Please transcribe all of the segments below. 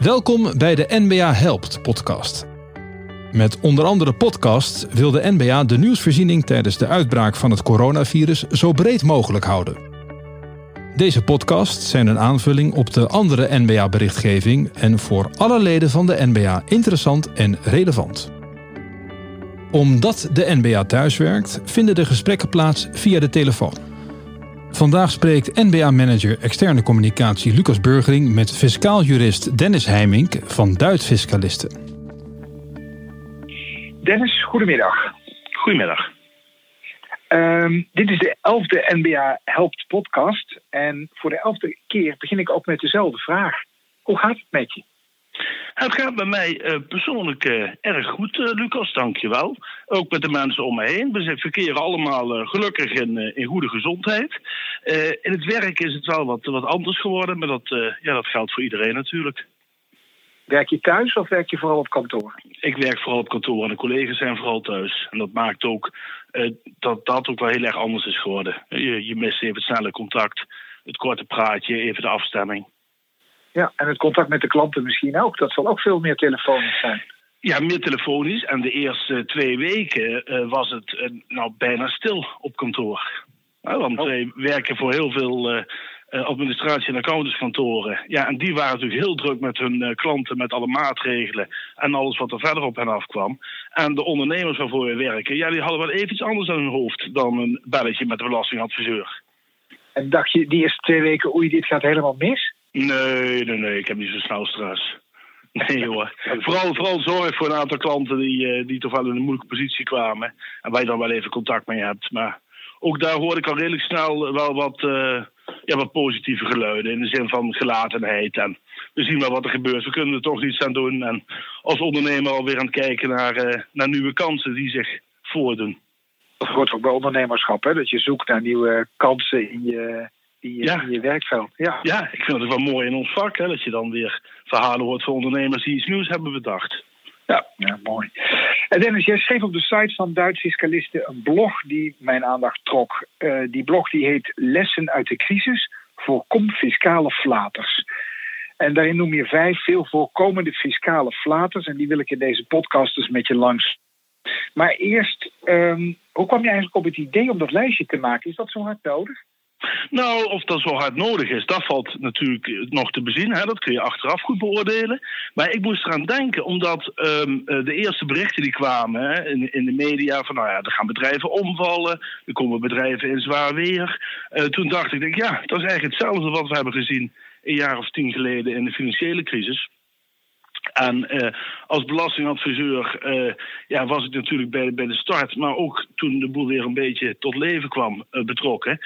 Welkom bij de NBA Helpt podcast. Met onder andere podcasts wil de NBA de nieuwsvoorziening tijdens de uitbraak van het coronavirus zo breed mogelijk houden. Deze podcasts zijn een aanvulling op de andere NBA-berichtgeving en voor alle leden van de NBA interessant en relevant. Omdat de NBA thuiswerkt, vinden de gesprekken plaats via de telefoon. Vandaag spreekt NBA-manager externe communicatie Lucas Burgering met fiscaal jurist Dennis Heimink van Duits Fiscalisten. Dennis, goedemiddag. Goedemiddag. Ehm, dit is de elfde NBA Helpt podcast. En voor de elfde keer begin ik ook met dezelfde vraag. Hoe gaat het met je? Het gaat bij mij uh, persoonlijk uh, erg goed, uh, Lucas, dankjewel. Ook met de mensen om me heen. We verkeren allemaal gelukkig in, in goede gezondheid. in het werk is het wel wat, wat anders geworden, maar dat, ja, dat geldt voor iedereen natuurlijk. Werk je thuis of werk je vooral op kantoor? Ik werk vooral op kantoor en de collega's zijn vooral thuis. En dat maakt ook dat dat ook wel heel erg anders is geworden. Je, je mist even het snelle contact, het korte praatje, even de afstemming. Ja, en het contact met de klanten misschien ook. Dat zal ook veel meer telefonisch zijn. Ja, meer telefonisch. En de eerste twee weken uh, was het uh, nou bijna stil op kantoor. Want oh. wij werken voor heel veel administratie- en accountantskantoren. Ja, en die waren natuurlijk heel druk met hun klanten, met alle maatregelen en alles wat er verder op hen afkwam. En de ondernemers waarvoor we werken, ja, die hadden wel even iets anders aan hun hoofd dan een belletje met de belastingadviseur. En dacht je die eerste twee weken, oei, dit gaat helemaal mis? Nee, nee, nee. Ik heb niet zo snel stress. Nee hoor. Vooral, vooral zorg voor een aantal klanten die, uh, die toch wel in een moeilijke positie kwamen. En waar je dan wel even contact mee hebt. Maar ook daar hoorde ik al redelijk snel wel wat, uh, ja, wat positieve geluiden. In de zin van gelatenheid. En we zien wel wat er gebeurt. We kunnen er toch iets aan doen. En als ondernemer alweer aan het kijken naar, uh, naar nieuwe kansen die zich voordoen. Dat hoort ook bij ondernemerschap, hè? Dat je zoekt naar nieuwe kansen in je in je, ja. in je werkveld. Ja. ja, ik vind het wel mooi in ons vak, hè, dat je dan weer verhalen hoort van ondernemers die iets nieuws hebben bedacht. Ja, ja mooi. En Dennis, jij schreef op de site van Duits Fiscalisten een blog die mijn aandacht trok. Uh, die blog die heet Lessen uit de crisis, voorkom fiscale flaters. En daarin noem je vijf veel voorkomende fiscale flaters. En die wil ik in deze podcast dus met je langs. Maar eerst, um, hoe kwam je eigenlijk op het idee om dat lijstje te maken? Is dat zo hard nodig? Nou, of dat zo hard nodig is, dat valt natuurlijk nog te bezien. Hè? Dat kun je achteraf goed beoordelen. Maar ik moest eraan denken, omdat um, de eerste berichten die kwamen hè, in, in, de media... van nou ja, er gaan bedrijven omvallen, er komen bedrijven in zwaar weer. Uh, toen dacht ik, denk, ja, dat is eigenlijk hetzelfde wat we hebben gezien... een jaar of tien geleden in de financiële crisis. En uh, als belastingadviseur ja, was ik natuurlijk bij, bij de start, maar ook toen de boel weer een beetje tot leven kwam, betrokken.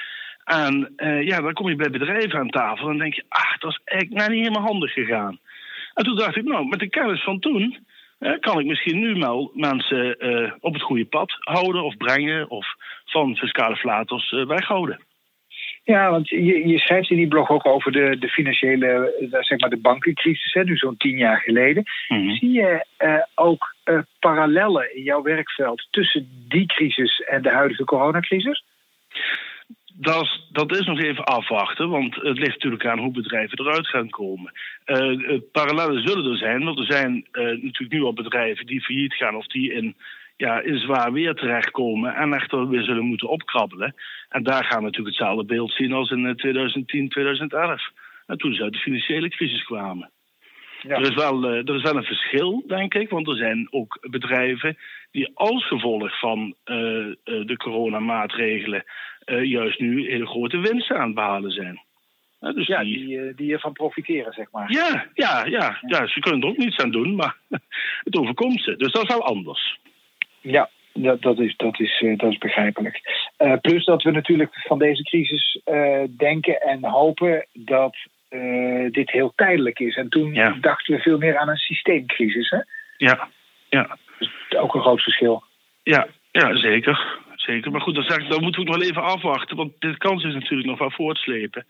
En uh, ja, dan kom je bij bedrijven aan tafel en denk je, ach, dat is eigenlijk nou niet helemaal handig gegaan. En toen dacht ik, nou, met de kennis van toen uh, kan ik misschien nu wel mensen uh, op het goede pad houden of brengen of van fiscale flaters weghouden. Ja, want je, je, schrijft in die blog ook over de, de financiële, zeg maar de bankencrisis, hè, nu zo'n tien jaar geleden. Mm -hmm. Zie je ook parallellen in jouw werkveld tussen die crisis en de huidige coronacrisis? Dat is, dat is nog even afwachten, want het ligt natuurlijk aan hoe bedrijven eruit gaan komen. Uh, zullen er zijn, want er zijn uh, natuurlijk nu al bedrijven die failliet gaan of die in, ja, in zwaar weer terechtkomen en echter weer zullen moeten opkrabbelen. En daar gaan we natuurlijk hetzelfde beeld zien als in 2010, 2011. En toen ze uit de financiële crisis kwamen. Ja. Er, is wel, er is wel een verschil, denk ik, want er zijn ook bedrijven die als gevolg van de coronamaatregelen uh, juist nu hele grote winsten aan het behalen zijn. Uh, dus ja, die, die, die ervan profiteren, zeg maar. Ja, ja, ja, ja, ze kunnen er ook niets aan doen, maar het overkomt ze. Dus dat is wel anders. Ja, dat, dat, is, dat, is, dat is begrijpelijk. Uh, plus dat we natuurlijk van deze crisis uh, denken en hopen dat dit heel tijdelijk is. En toen ja. dachten we veel meer aan een systeemcrisis. Hè? Ja, ja. Dus ook een groot verschil. Ja, ja zeker zeker. Maar goed, dan, zeg, dan moeten we nog wel even afwachten. Want dit kans is natuurlijk nog wel voortslepen.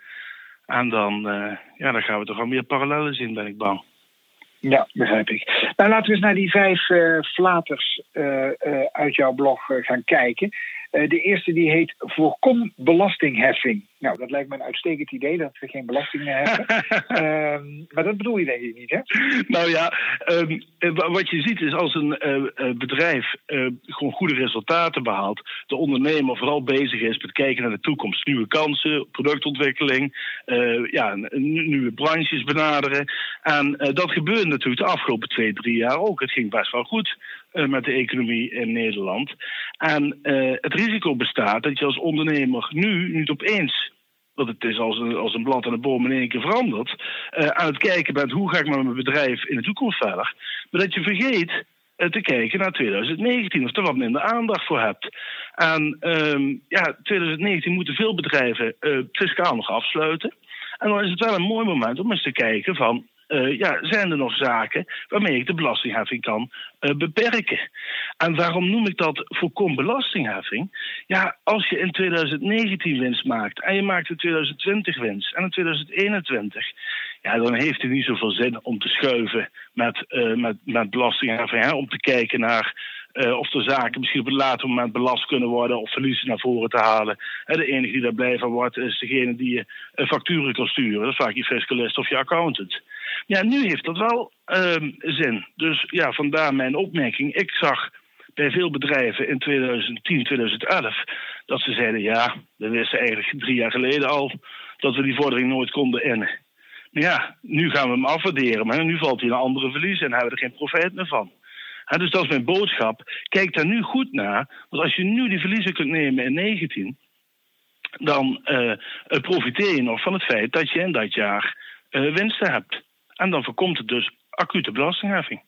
En dan, uh, ja, dan gaan we toch wel meer parallellen zien, ben ik bang. Ja, begrijp ik. Nou, laten we eens naar die vijf uh, flaters uh, uit jouw blog gaan kijken. De eerste die heet Voorkom belastingheffing. Nou, dat lijkt me een uitstekend idee dat we geen belastingen hebben. Ehm, maar dat bedoel je denk ik niet, hè? Nou ja, ehm, wat je ziet is als een bedrijf gewoon goede resultaten behaalt, de ondernemer vooral bezig is met kijken naar de toekomst, nieuwe kansen, productontwikkeling, ja, nieuwe branches benaderen. En dat gebeurde natuurlijk de afgelopen twee, drie jaar ook. Het ging best wel goed met de economie in Nederland. En uh, het risico bestaat dat je als ondernemer nu niet opeens want het is als een, als een blad aan de boom in één keer verandert. Uh, aan het kijken bent hoe ga ik met mijn bedrijf in de toekomst verder. Maar dat je vergeet te kijken naar 2019 of er wat minder aandacht voor hebt. En um, ja, 2019 moeten veel bedrijven fiscaal nog afsluiten. En dan is het wel een mooi moment om eens te kijken van uh, ja, zijn er nog zaken waarmee ik de belastingheffing kan uh, beperken. En waarom noem ik dat voorkom belastingheffing? Ja, als je in 2019 winst maakt en je maakt in 2020 winst en in 2021, ja, dan heeft het niet zoveel zin om te schuiven met, uh, met, met belastingheffing, om te kijken naar of de zaken misschien op een later moment belast kunnen worden of verliezen naar voren te halen. Uh, de enige die daar blij van wordt is degene die je facturen kan sturen. Dat is vaak je fiscalist of je accountant. Ja, nu heeft dat wel ehm, zin. Dus ja, vandaar mijn opmerking. Ik zag bij veel bedrijven in 2010, 2011 dat ze zeiden: ja, we wisten eigenlijk drie jaar geleden al dat we die vordering nooit konden innen. Maar ja, nu gaan we hem afwaarderen, maar nu valt hij een andere verlies en hebben we er geen profijt meer van dus dat is mijn boodschap. Kijk daar nu goed naar. Want als je nu die verliezen kunt nemen in 19, dan uh, profiteer je nog van het feit dat je in dat jaar uh, winsten hebt. En dan voorkomt het dus acute belastingheffing.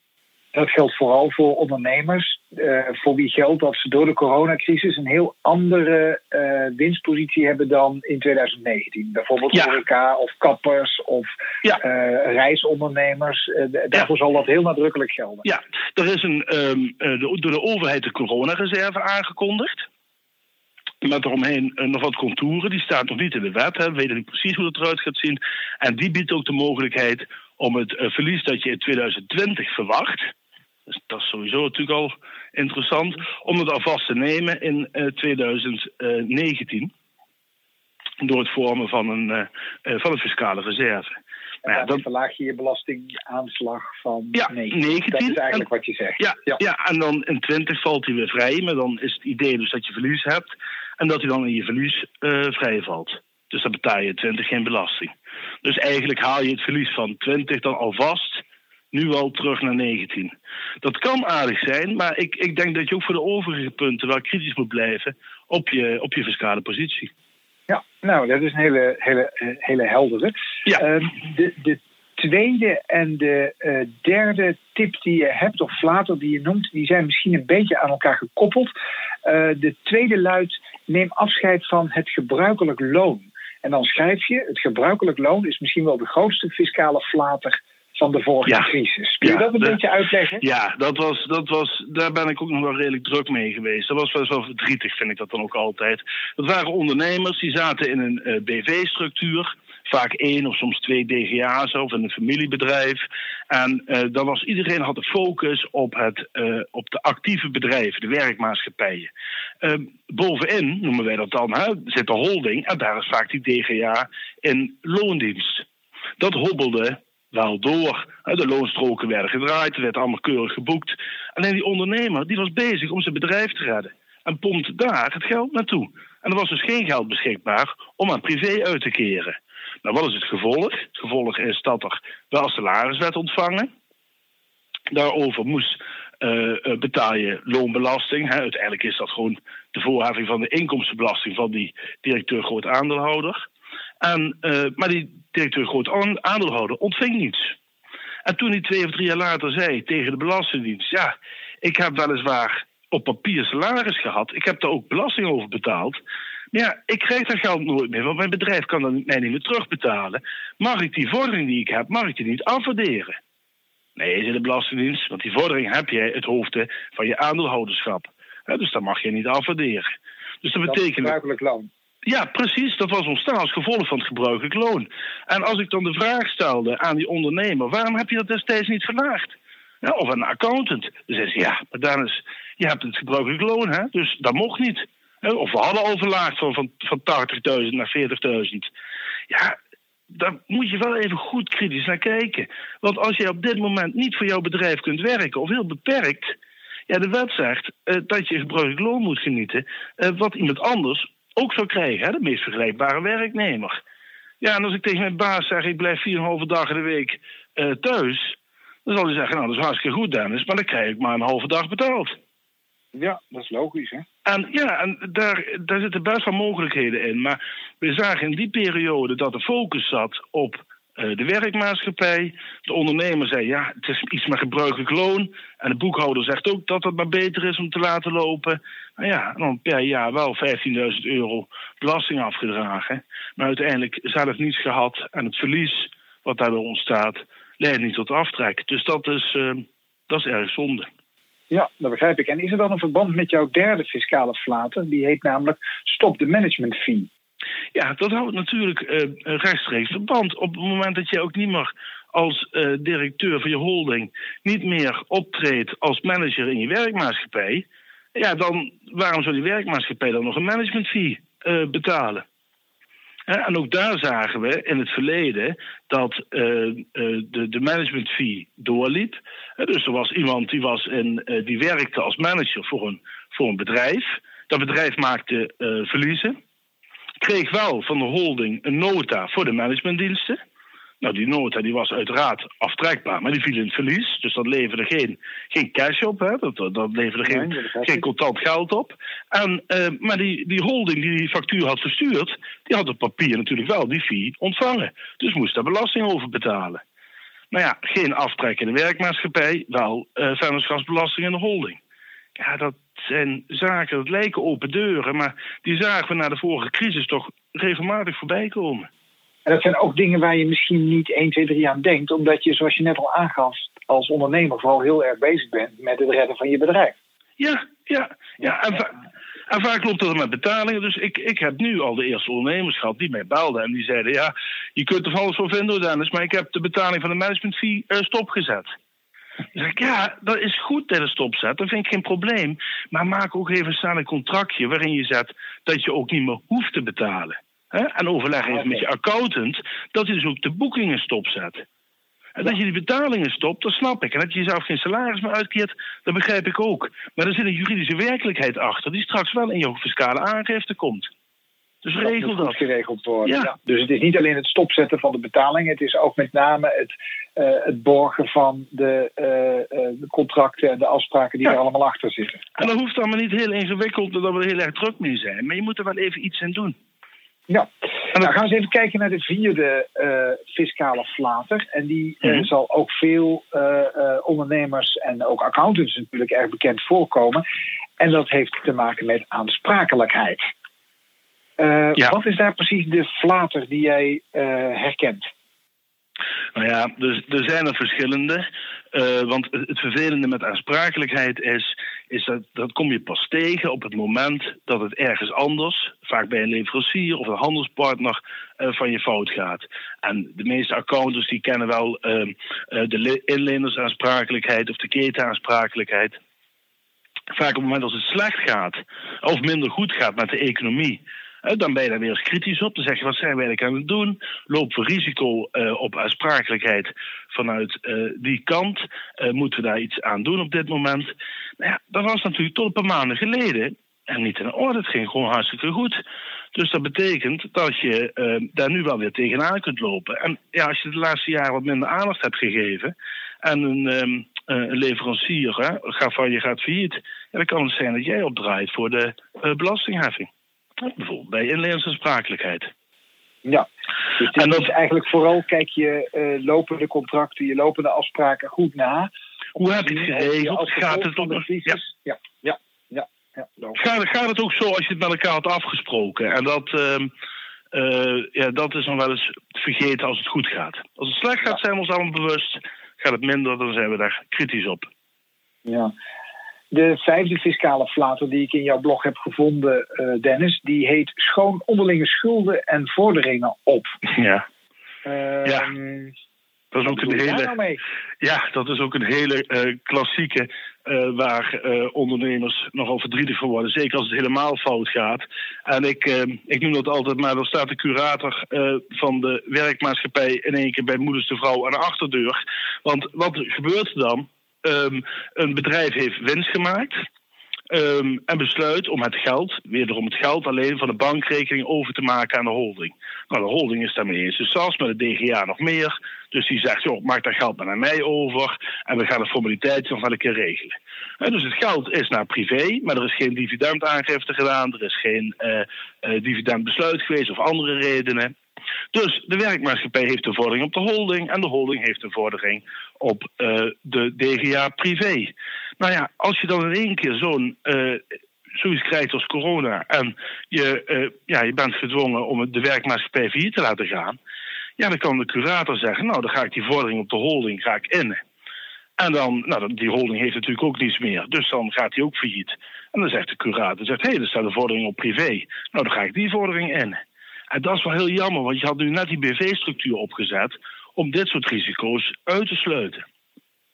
Dat geldt vooral voor ondernemers, uh, voor wie geldt dat ze door de coronacrisis een heel andere uh, winstpositie hebben dan in 2019. Bijvoorbeeld ja. horeca of kappers of ja. uh, reisondernemers. daarvoor ja. zal dat heel nadrukkelijk gelden. Ja, er is een, um, de, door de overheid de coronareserve aangekondigd. Met eromheen nog wat contouren. Die staat nog niet in de wet. Hè. We weten niet precies hoe het eruit gaat zien. En die biedt ook de mogelijkheid om het verlies dat je in 2020 verwacht dus dat is sowieso natuurlijk al interessant. Om het alvast te nemen in uh, eh, 2019. Door het vormen van een, uh, van een fiscale reserve. Nou ja, dan verlaag je je belastingaanslag van ja, 19. Dat is eigenlijk wat je zegt. Ja, ja. ja, en dan in 20 valt hij weer vrij. Maar dan is het idee dus dat je verlies hebt. En dat hij dan in je verlies uh, vrij valt. Dus dan betaal je 20 geen belasting. Dus eigenlijk haal je het verlies van 20 dan alvast nu al terug naar 19. Dat kan aardig zijn, maar ik, ik denk dat je ook voor de overige punten wel kritisch moet blijven op je, op je fiscale positie. Ja, nou, dat is een hele, hele, eh, hele heldere. Ja. Uh, de, de tweede en de uh, derde tip die je hebt, of later die je noemt, die zijn misschien een beetje aan elkaar gekoppeld. Uh, de tweede luidt: neem afscheid van het gebruikelijk loon. En dan schrijf je: het gebruikelijk loon is misschien wel de grootste fiscale flater van de vorige ja. crisis. Kun je dat een beetje uitleggen? Ja, dat was, dat was, daar ben ik ook nog wel redelijk druk mee geweest. Dat was best wel verdrietig, vind ik dat dan ook altijd. Dat waren ondernemers die zaten in een uh, BV-structuur. Vaak één of soms twee DGA's of in een familiebedrijf. En uh, dan was iedereen had de focus op, het, uh, op de actieve bedrijven, de werkmaatschappijen. bovenin, noemen wij dat dan, hè, zit de holding en daar is vaak die DGA in loondienst. Dat hobbelde wel door. De loonstroken werden gedraaid, er werd allemaal keurig geboekt. Alleen die ondernemer die was bezig om zijn bedrijf te redden. En pompte daar het geld naartoe. En er was dus geen geld beschikbaar om aan privé uit te keren. Nou, wat is het gevolg? Het gevolg is dat er wel salaris werd ontvangen. Daarover moest uh, betaal je loonbelasting. Uiteindelijk is dat gewoon de voorheffing van de inkomstenbelasting van die directeur groot aandeelhouder. En, uh, maar die directeur groot aandeelhouder ontving niets. En toen hij twee of drie jaar later zei tegen de Belastingdienst: Ja, ik heb weliswaar op papier salaris gehad, ik heb daar ook belasting over betaald. Ja, ik krijg dat geld nooit meer, want mijn bedrijf kan dat mij niet meer terugbetalen. Mag ik die vordering die ik heb, mag ik die niet afwaarderen? Nee, zei de Belastingdienst, want die vordering heb jij het hoofd van je aandeelhouderschap. dus dat mag je niet afwaarderen. Dus dat, dat betekent. gebruikelijk loon. Ja, precies. Dat was ontstaan als gevolg van het gebruikelijk loon. En als ik dan de vraag stelde aan die ondernemer: waarom heb je dat destijds niet verlaagd? Ja, of een accountant. Dan zei ze: ja, maar dan is, je hebt het gebruikelijk loon, hè? dus dat mocht niet. Of we hadden al verlaagd van, van, van 80.000 naar 40.000. Ja, daar moet je wel even goed kritisch naar kijken. Want als je op dit moment niet voor jouw bedrijf kunt werken, of heel beperkt, ja, de wet zegt uh, dat je gebruikelijk loon moet genieten, uh, wat iemand anders ook zou krijgen, hè, de meest vergelijkbare werknemer. Ja, en als ik tegen mijn baas zeg, ik blijf 4,5 dagen de week uh, thuis, dan zal hij zeggen, nou, dat is hartstikke goed, Dennis, maar dan krijg ik maar een halve dag betaald. Ja, dat is logisch, hè? En ja, en daar, daar zitten best wel mogelijkheden in. Maar we zagen in die periode dat de focus zat op uh, de werkmaatschappij. De ondernemer zei, ja, het is iets met gebruikelijk loon. En de boekhouder zegt ook dat het maar beter is om te laten lopen. Nou ja, dan per jaar wel 15.000 euro belasting afgedragen. Maar uiteindelijk zelf niets gehad. En het verlies wat daardoor ontstaat, leidt niet tot aftrek. Dus dat is, uh, dat is erg zonde. Ja, dat begrijp ik. En is er dan een verband met jouw derde fiscale flater? Die heet namelijk Stop de Management Fee. Ja, dat houdt natuurlijk uh, rechtstreeks verband. Op het moment dat je ook niet meer als uh, directeur van je holding niet meer optreedt als manager in je werkmaatschappij, ja, dan waarom zou die werkmaatschappij dan nog een management fee uh, betalen? En ook daar zagen we in het verleden dat uh, de, de management fee doorliep. Dus er was iemand die, was in, die werkte als manager voor een, voor een bedrijf. Dat bedrijf maakte verliezen. Kreeg wel van de holding een nota voor de managementdiensten. Nou, die nota die was uiteraard aftrekbaar, maar die viel in het verlies. Dus dat leverde geen, geen cash op, hè? Dat, dat leverde geen, nee, geen contant geld op. En, uh, maar die, die holding die die factuur had verstuurd, die had op papier natuurlijk wel die fee ontvangen. Dus moest daar belasting over betalen. Nou ja, geen aftrek in de werkmaatschappij, wel uh, vennootschapsbelasting in de holding. Ja, dat zijn zaken, dat lijken open deuren, maar die zagen we na de vorige crisis toch regelmatig voorbij komen. En dat zijn ook dingen waar je misschien niet 1, 2, 3 aan denkt, omdat je, zoals je net al aangaf, als ondernemer vooral heel erg bezig bent met het redden van je bedrijf. Ja, ja, ja. En, va en vaak loopt dat met betalingen. Dus ik, ik heb nu al de eerste ondernemers gehad die mij belden en die zeiden: Ja, je kunt er alles voor vinden, Dennis, maar ik heb de betaling van de management fee uh, stopgezet. Dan zeg ik, ja, dat is goed dat je stopzet. Dat vind ik geen probleem. Maar maak ook even staan een contractje waarin je zet dat je ook niet meer hoeft te betalen. Hè? En overleg even met je accountant dat hij dus ook de boekingen stopzet. En dat je die betalingen stopt, dat snap ik. En dat je jezelf geen salaris meer uitkeert, dat begrijp ik ook. Maar er zit een juridische werkelijkheid achter die straks wel in je fiscale aangifte komt. Dus regel dat. dat. geregeld worden. Ja. Dus het is niet alleen het stopzetten van de betalingen, het is ook met name het, uh, het borgen van de, uh, uh, de, contracten en de afspraken die ja. er allemaal achter zitten. En dat hoeft allemaal niet heel ingewikkeld, dat we er heel erg druk mee zijn. Maar je moet er wel even iets aan doen. Ja, en dan gaan we eens even kijken naar de vierde uh, fiscale flater. En die uh, mm-hmm. zal ook veel uh, ondernemers en ook accountants natuurlijk erg bekend voorkomen. En dat heeft te maken met aansprakelijkheid. Ja. Wat is daar precies de flater die jij herkent? Nou ja, dus, er zijn er verschillende. Uh, want het vervelende met aansprakelijkheid is, is dat, dat kom je pas tegen op het moment dat het ergens anders, vaak bij een leverancier of een handelspartner, uh, van je fout gaat. En de meeste accountants die kennen wel uh, de inlenersaansprakelijkheid of de ketenaansprakelijkheid. Vaak op het moment als het slecht gaat of minder goed gaat met de economie, dan ben je daar weer eens kritisch op. Dan zeg je, wat zijn wij eigenlijk aan het doen? Lopen we risico uh, op aansprakelijkheid vanuit uh, die kant? Moeten we daar iets aan doen op dit moment? Nou ja, dat was natuurlijk tot een paar maanden geleden en niet in orde. Het ging gewoon hartstikke goed. Dus dat betekent dat je daar nu wel weer tegenaan kunt lopen. En ja, als je de laatste jaren wat minder aandacht hebt gegeven en een, een leverancier hè, gaat van je gaat failliet, dan kan het zijn dat jij opdraait voor de belastingheffing. Bijvoorbeeld bij inleningsaansprakelijkheid. Ja, dus en dat is eigenlijk vooral kijk je uh, lopende contracten, je lopende afspraken goed na. Hoe heb je het geregeld? Gaat het om ja. ja, ja, ja, ja gaat, gaat, het ook zo als je het met elkaar had afgesproken? En dat, uh, uh, ja, dat is dan wel eens vergeten als het goed gaat. Als het slecht gaat, zijn we ons allemaal bewust. Gaat het minder, dan zijn we daar kritisch op. Ja, de vijfde fiscale flater die ik in jouw blog heb gevonden, uh, Dennis, die heet Schoon onderlinge schulden en vorderingen op. Ja. Uh, ja. Dat is ook een hele. Nou ja, dat is ook een hele uh, klassieke. Uh, waar uh, ondernemers nogal verdrietig van worden. Zeker als het helemaal fout gaat. En ik, ik noem dat altijd maar. Dan staat de curator van de werkmaatschappij in één keer bij moeders de vrouw aan de achterdeur. Want wat gebeurt er dan? Um, een bedrijf heeft winst gemaakt. Um, en besluit om het geld, wederom het geld alleen van de bankrekening over te maken aan de holding. Nou, de holding is daarmee eens. Dus zelfs met de DGA nog meer. Dus die zegt, joh, maak dat geld maar naar mij over. En we gaan de formaliteit nog wel een keer regelen. dus het geld is naar privé, maar er is geen dividendaangifte gedaan. Er is geen uh, uh, dividendbesluit geweest of andere redenen. Dus de werkmaatschappij heeft een vordering op de holding en de holding heeft een vordering op uh, de DGA privé. Nou ja, als je dan in één keer zo'n uh, zoiets krijgt als corona en je, uh, ja, je bent gedwongen om de werkmaatschappij failliet te laten gaan, ja, dan kan de curator zeggen, nou dan ga ik die vordering op de holding ga ik in. En dan, nou, die holding heeft natuurlijk ook niets meer, dus dan gaat hij ook failliet. En dan zegt de curator, zegt, hé, hey, er staat een vordering op privé. Nou, dan ga ik die vordering in. En dat is wel heel jammer, want je had nu net die BV-structuur opgezet om dit soort risico's uit te sluiten.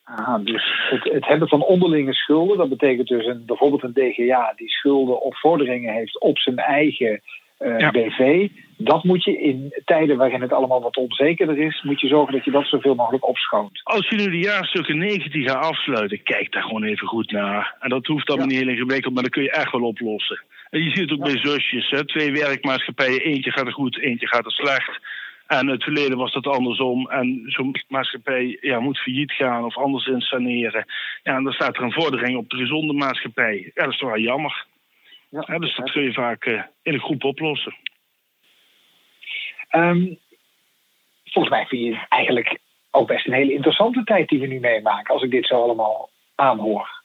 Aha, dus het, het, hebben van onderlinge schulden, dat betekent dus een, bijvoorbeeld een DGA die schulden of vorderingen heeft op zijn eigen uh, BV. Dat moet je in tijden waarin het allemaal wat onzekerder is, moet je zorgen dat je dat zoveel mogelijk opschoont. Als je nu de jaarstukken 19 gaat afsluiten, kijk daar gewoon even goed naar. En dat hoeft allemaal niet heel ingewikkeld, maar dat kun je echt wel oplossen. En je ziet het ook bij zusjes, hè? twee werkmaatschappijen, eentje gaat er goed, eentje gaat er slecht. En het verleden was dat andersom. En zo'n maatschappij ja, moet failliet gaan of anders saneren. Ja, en dan staat er een vordering op de gezonde maatschappij. Ja, dat is toch wel jammer. Ja, dus dat kun je vaak uh, in een groep oplossen. Um, volgens mij vind je het eigenlijk ook best een hele interessante tijd die we nu meemaken. Als ik dit zo allemaal aanhoor.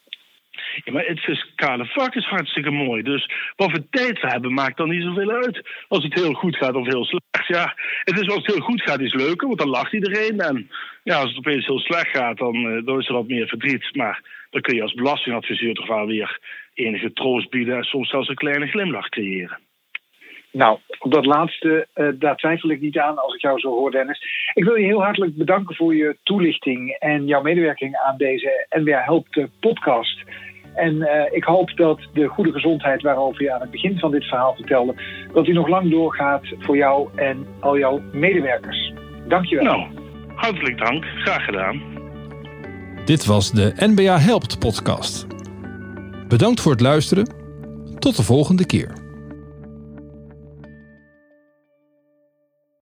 Ja, maar het fiscale vak is hartstikke mooi. Dus wat voor tijd we hebben maakt dan niet zoveel uit. Als het heel goed gaat of heel slecht. Ja, het is als het heel goed gaat is leuker, want dan lacht iedereen. En ja, als het opeens heel slecht gaat, dan, uh, dan is er wat meer verdriet. Maar dan kun je als belastingadviseur toch wel weer enige troost bieden. En soms zelfs een kleine glimlach creëren. Nou, op dat laatste, uh, daar twijfel ik niet aan als ik jou zo hoor, Dennis. Ik wil je heel hartelijk bedanken voor je toelichting en jouw medewerking aan deze NBA Helpt podcast. En uh, ik hoop dat de goede gezondheid waarover je aan het begin van dit verhaal vertelde, dat die nog lang doorgaat voor jou en al jouw medewerkers. Dankjewel. Nou, hartelijk dank. Graag gedaan. Dit was de NBA Helpt podcast. Bedankt voor het luisteren. Tot de volgende keer.